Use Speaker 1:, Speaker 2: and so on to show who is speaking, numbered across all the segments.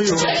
Speaker 1: Yeah.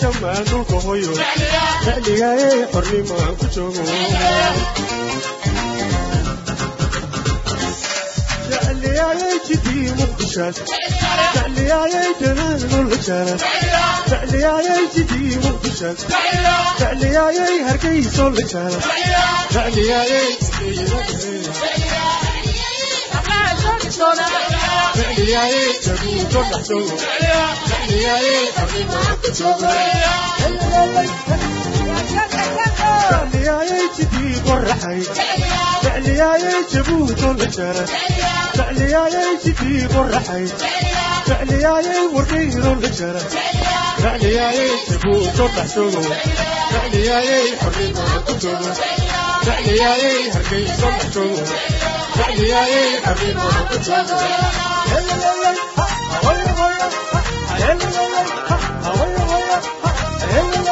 Speaker 1: jamaanulka hoyo xiligaayey xornimaan ku joogo aaaa jecliyaaye jabuuton la jara jecliyaaye jidii qorraxay jecliyaaye warkayron la jara jecliyaaye jabuuton dhaxshogo jecliyaaye xornimada ku togo jecliyaaye hargayson dhaxshogo jecliyaaye xornimada ku togo Hello,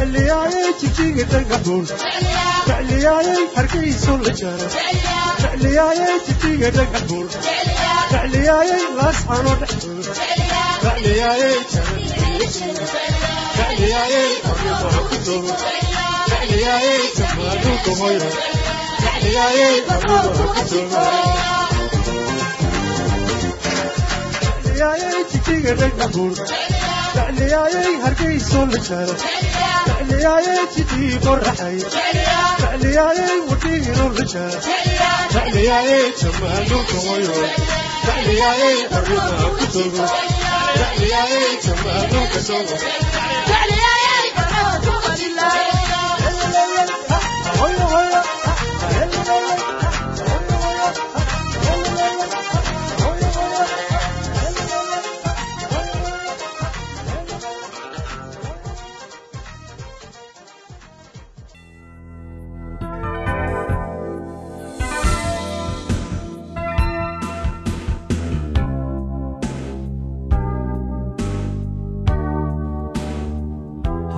Speaker 1: jecliyayay jijiga dhagaxuun jecliyayay hargayso la jaro jecliyayay jijiga dhagaxuun jecliyayay laasxano dhexdooda jecliyayay jecliyayay xornimaan ku joogo jecliyayay jamaal dhulka hooyo jecliyayay xornimaan ku joogo jecliyayay jijiga dhagaxuun jecliyayay hargayso la jaro jecliyayay jidii qoraxay jecliyayay wadhiino la jaro jecliyayay jamaal dhulka hooyo jecliyayay xornimaan ku joogo jecliyayay jamaal dhulka joogo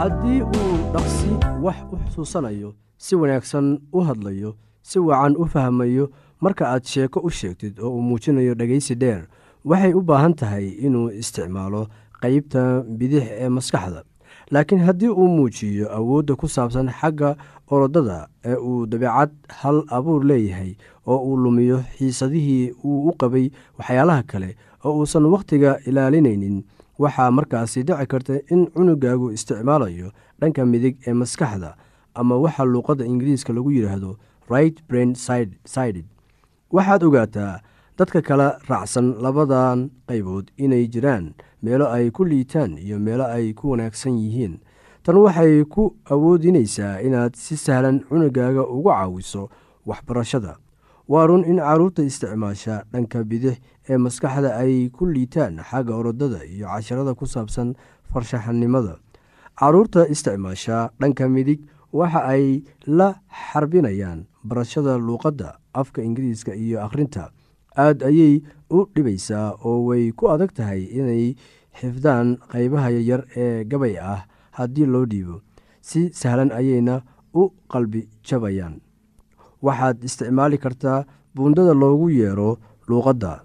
Speaker 2: haddii uu dhaqsi wax u xusuusanayo si wanaagsan u hadlayo si wacan u fahmayo marka aad sheeko u sheegtid oo uu muujinayo dhegaysi dheer waxay u baahan tahay inuu isticmaalo qeybta bidix ee maskaxda. Laakiin haddii uu muujiyo awoodda ku saabsan xagga orodada ee uu dabeecad hal abuur leeyahay oo uu lumiyo xiisadihii uu u qabay waxyaalaha kale oo uusan wakhtiga ilaalinaynin waxaa markaasi dhici karta in cunugaagu isticmaalayo dhanka midig ee maskaxda ama waxa luuqadda ingiriiska lagu yidhaahdo right brain sided. Waxaad ogaataa dadka kala raacsan labadan qaybood inay jiraan meelo ay ku liitaan iyo meelo ay ku wanaagsan yihiin. Tan waxay ku awoodinaysaa inaad si sahlan cunugaaga uga caawiso waxbarashada. Waa run in carruurta isticmaasha dhanka bidix ee maskaxda ay ku liitaan xagga orodada iyo casharada ku saabsan farshaxanimada. Carruurta isticmaasha dhanka midig waxa ay la xarbinayaan barashada luuqadda afka ingiriiska iyo akhrinta. Aad ayay u dhibaysaa oo way ku adag tahay inay xifdaan qaybaha yaryar ee gabay ah haddii loo dhiibo. Si sahlan ayayna u qalbi jabayaan. Waxaad isticmaali kartaa buundada loogu yeero luuqadda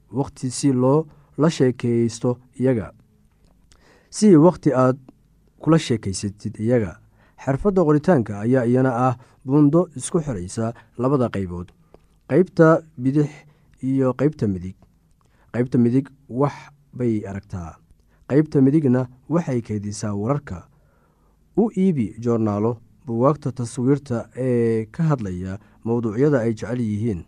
Speaker 2: wakhti si loo la sheekeysto iyaga. Si wakhti aad kula sheekaysatid iyaga xirfadda qoritaanka ayaa iyana ah buundo isku xiraysa labada qaybood qeybta bidix iyo qeybta midig. Qeybta midig wax bay aragtaa qeybta midigna waxay keydisaa wararka. U iibi joornaalo buwaagta taswiirta ee ka hadlaya mowduucyada ay jecel yihiin.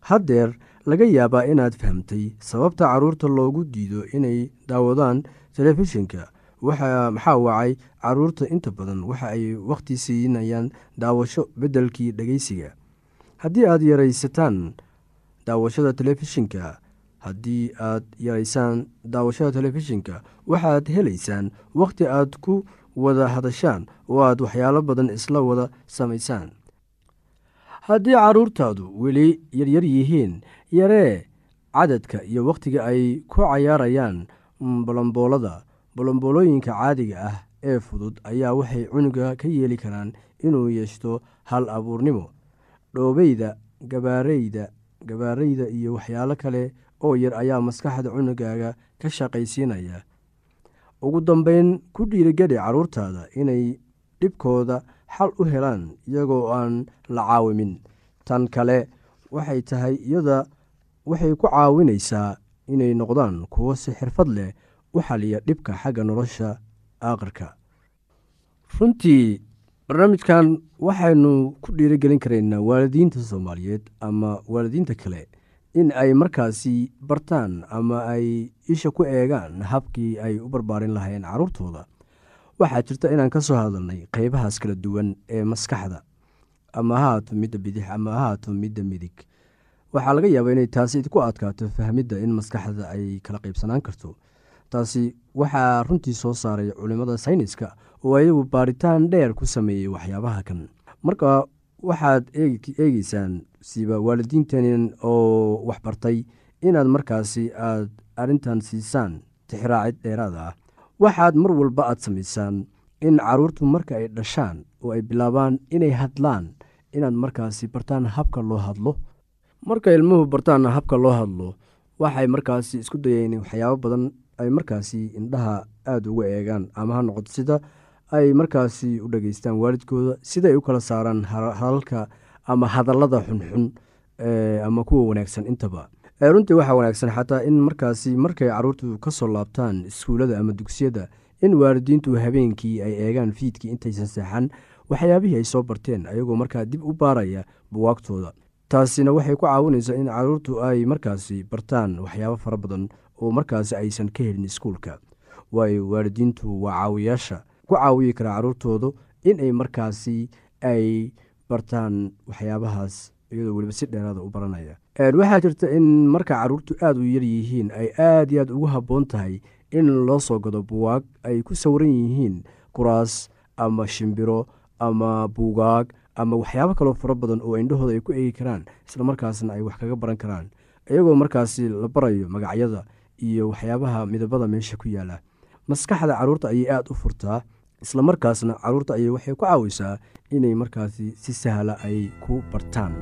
Speaker 2: Haddeer laga yaabaa inaad fahamtay sababta carruurta loogu diido inay daawadaan telefishinka. Maxaa wacay carruurta inta badan waxa ay wakhti siinayaan daawasho beddelkii dhegeysiga. Haddii aad yaraysataan daawashada telefishinka haddii aad yaraysaan daawashada telefishinka waxaad helaysaan wakhti aad ku wada hadashaan oo aad waxyaalo badan isla wada samaysaan haddii carruurtaadu weli yaryar yihiin yaree cadadka iyo wakhtiga ay ku cayaarayaan bolomboolada bolomboolooyinka caadiga ah ee fudud ayaa waxay cunuga ka yeeli karaan inuu yeeshto hal abuurnimo. Dhoobeyda gabaareyda gabaareyda iyo waxyaalo kale oo yar ayaa maskaxda cunugaaga ka shaqaysiinaya. Ugu dambeyn ku dhiirigeli carruurtaada inay dhibkooda xal u helaan iyagoo aan la caawimin tan kale waxay tahay iyada waxay ku caawinaysaa inay noqdaan kuwo si xirfad leh u xaliya dhibka xagga nolosha aakhirka runtii barnaamijkan waxaynu ku dhiirigelin karaynaa waalidiinta soomaaliyeed ama waalidiinta kale in ay markaasi bartaan ama ay isha ku eegaan habkii ay u barbaarin lahayn caruurtooda waxaa jirta inaan ka soo hadalnay qeybahaas kala duwan ee maskaxda. Ama ha midda bidix ama ha midda midig. Waxaa laga yaabaa inay taasi idku adkaato fahmidda in maskaxda ay kala qeybsanaan karto. Taasi waxaa runtii soo saaray culimmada sayniska oo ayagu baaritaan dheer ku sameeyey waxyaabaha kan. Marka waxaad eegeysaan siba waalidiintan oo waxbartay inaad markaasi aad arrintan siisaan tixraacid dheeraad ah waxaad mar walba aad samaysaan in caruurtu marka ay dhashaan oo ay bilaabaan inay hadlaan inaad markaasi bartaan habka loo hadlo. Marka ilmuhu bartaan habka loo hadlo waxay markaasi isku dayeen waxyaabo badan ay markaasi indhaha aada uga eegaan ama ha noqoto sida ay markaasi u dhageystaan waalidkooda sida ay u kala saaraan hadalka ama hadallada xunxun ama kuwa wanaagsan intaba runtii waxaa wanaagsan xataa in markaasi markay caruurtu ka soo laabtaan iskuullada ama dugsiyada in waalidiintu habeenkii ay eegaan fiidkii intaysan seexan waxyaabihii ay soo barteen ayagoo markaa dib u baaraya buwaagtooda taasina waxay ku caawinaysaa in caruurtu ay markaasi bartaan waxyaabo fara badan oo markaasi aysan ka helin iskuulka. Waayo waalidiintu waa caawiyaasha ku caawiyi karaa caruurtoodu in ay markaasi ay bartaan waxyaabahaas iyadoo weliba si dheeraada u baranaya waxaa jirta in marka caruurtu aada u yar yihiin ay aada iyo aad ugu habboon tahay in loo soo gado buwaag ay ku sawiran yihiin kuraas ama shimbiro ama buugaag ama waxyaabo kaloo fara badan oo indhahooda ay ku eegi karaan isla markaasna ay wax kaga baran karaan. Iyagoo markaasi la barayo magacyada iyo waxyaabaha midabada meesha ku yaalla maskaxda carruurta ayay aada u furtaa isla markaasna carruurta ayay waxay ku caawisaa inay markaasi si sahla ay ku bartaan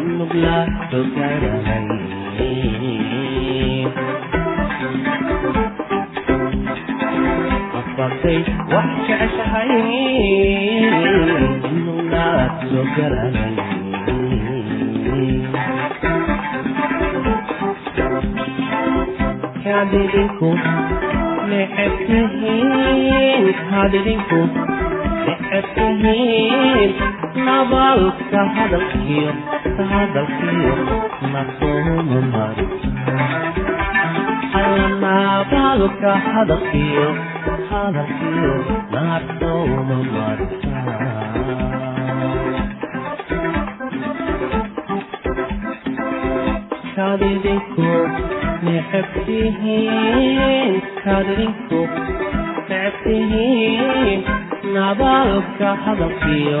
Speaker 3: inog laabto saaran qabatay wax jeceshahay inog laabto garan hadalkiyo hadalkiyo masoomo mari xayanaabadoka hadalkiyo hadalkiyo nasooma marta kadidinku necebtihiin kadidinku necebtihiin nabadka hadalkiyo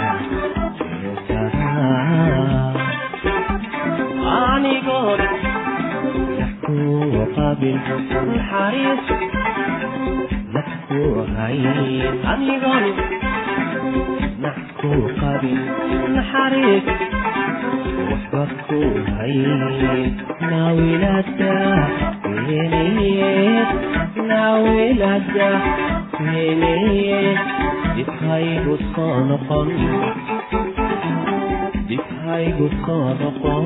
Speaker 3: qalbigooda kuwa qaabil naxariis naxku haye qalbigooda naxku qaabil naxariis waxba ku haye naawilada weenayeed naawilada weenayeed dhibhaygu soo noqon dhibhaygu soo noqon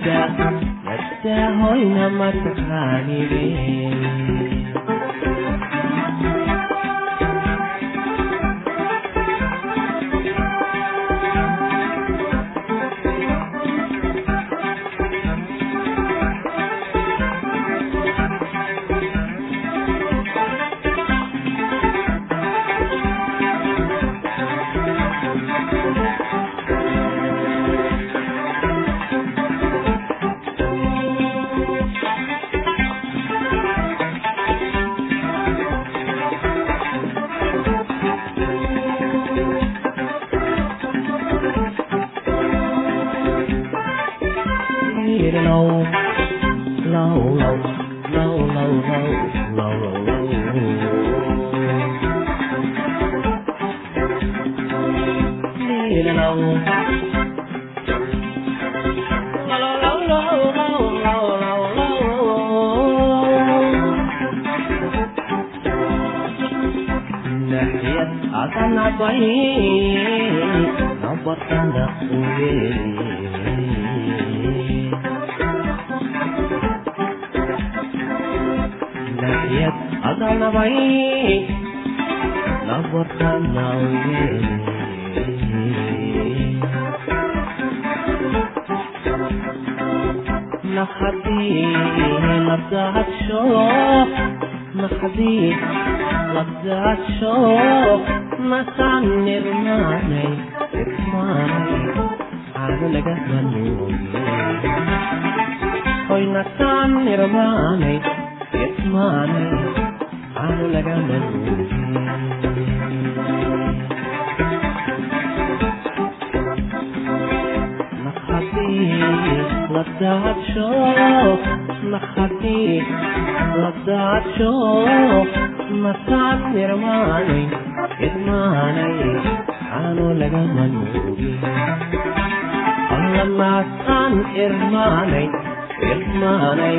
Speaker 3: やったほいなまたかにれ low, low, low, low, low, low, low, low. Leave it alone. عسل عبيد نبر صندق ويلي தளவை நவத்தனாயே نخدي لبدعت شوق نخدي لبدعت شوق نسعني رماني رماني على لقاء منوني هوي نسعني رماني اسمعني aanu laga malumin naqadadaadsho masaad nirmaanay idmaanay aanu laga malumin allamaas aan irmaanay irmaanay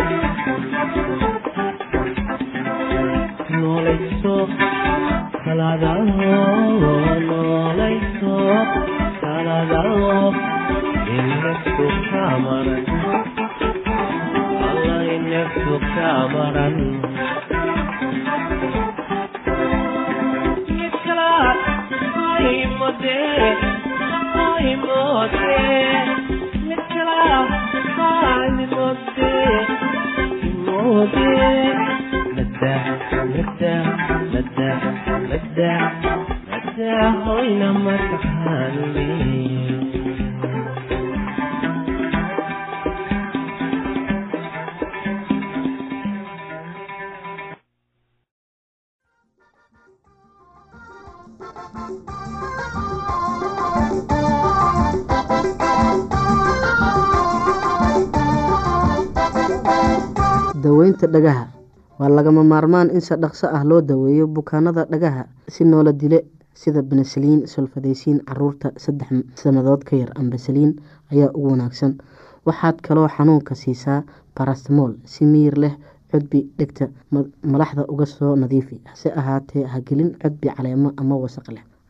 Speaker 3: مداح مداح مداح وين ما تحالي
Speaker 4: daweynta dhagaha. Waa lagama maarmaan in si dhaqso ah loo daweeyo bukaanada dhagaha si noola dile sida benesaliin solfadaysiin carruurta saddex sannadood ka yar ambasaliin ayaa ugu wanaagsan. Waxaad kaloo xanuunka siisaa barastamol si miyir leh cudbi dhegta malaxda uga soo nadiifi. Hase ahaatee hagelin cudbi caleemo ama wasaq leh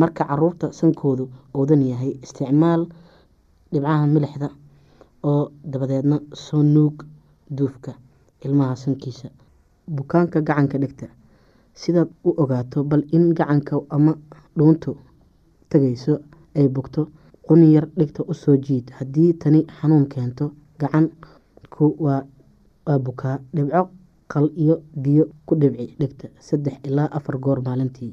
Speaker 4: marka carruurta sankoodu oodan yahay isticmaal dhibcaha milixda oo dabadeedna soo nuug duufka ilmaha sankiisa. Bukaanka gacanka dhigta sidaad u ogaato bal in gacanka ama dhuuntu tagayso ay bugto quni yar dhigta u soo jiid. Haddii tani xanuun keento gacanku waa bukaa dhibco qal iyo biyo ku dhibci dhigta. Saddex ilaa afar goor maalintii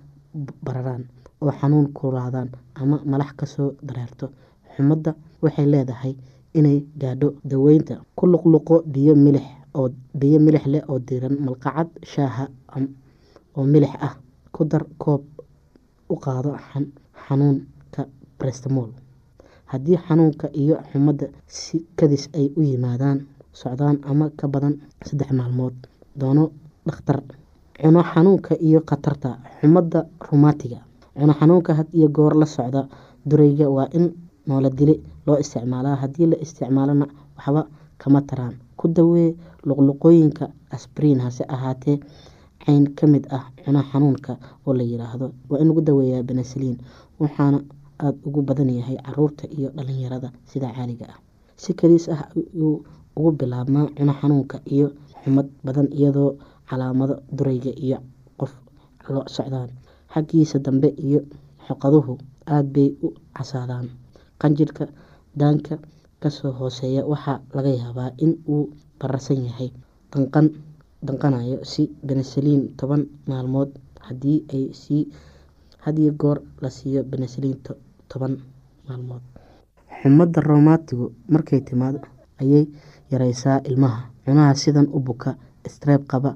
Speaker 4: bararaan oo xanuun kulaadaan ama malax ka soo dareerto xumadda waxay leedahay inay gaadho daweynta ku luqluqo biyo milix oo biyo milix leh oo diiran malqacad shaaha oo milix ah ku dar koob u qaado xanuunka brestmol haddii xanuunka iyo xumadda si kadis ay u yimaadaan socdaan ama ka badan saddex maalmood doono dhakhtar cuno xanuunka iyo khatarta xumadda rumaatiga cuno xanuunka had iyo goor la socda durayga waa in noola dili loo isticmaalaa haddii la isticmaalona waxba kama taraan. Ku dawee luqluqooyinka asbriin hase ahaatee cayn ka mid ah cuno xanuunka oo la yiraahdo waa in lagu daweeyaa benesaliin waxaana aada ugu badan yahay carruurta iyo dhalinyarada sida caaliga ah. Si kaliis ah ayuu ugu bilaabmaa cuno xanuunka iyo xumad badan iyadoo calaamado durayga iyo qof lo socdaan. Xaggiisa dambe iyo xoqaduhu aada bay u casaadaan qanjirhka daanka ka soo hooseeya waxaa laga yaabaa in uu bararsan yahay. Danqan danqanayo si benesaliin toban maalmood haddii sii hadiyo goor la siiyo benesaliin toban maalmood. Xumadda romaatigu markay timaado ayay yareysaa ilmaha. Cunaha sidan u buka streeb qaba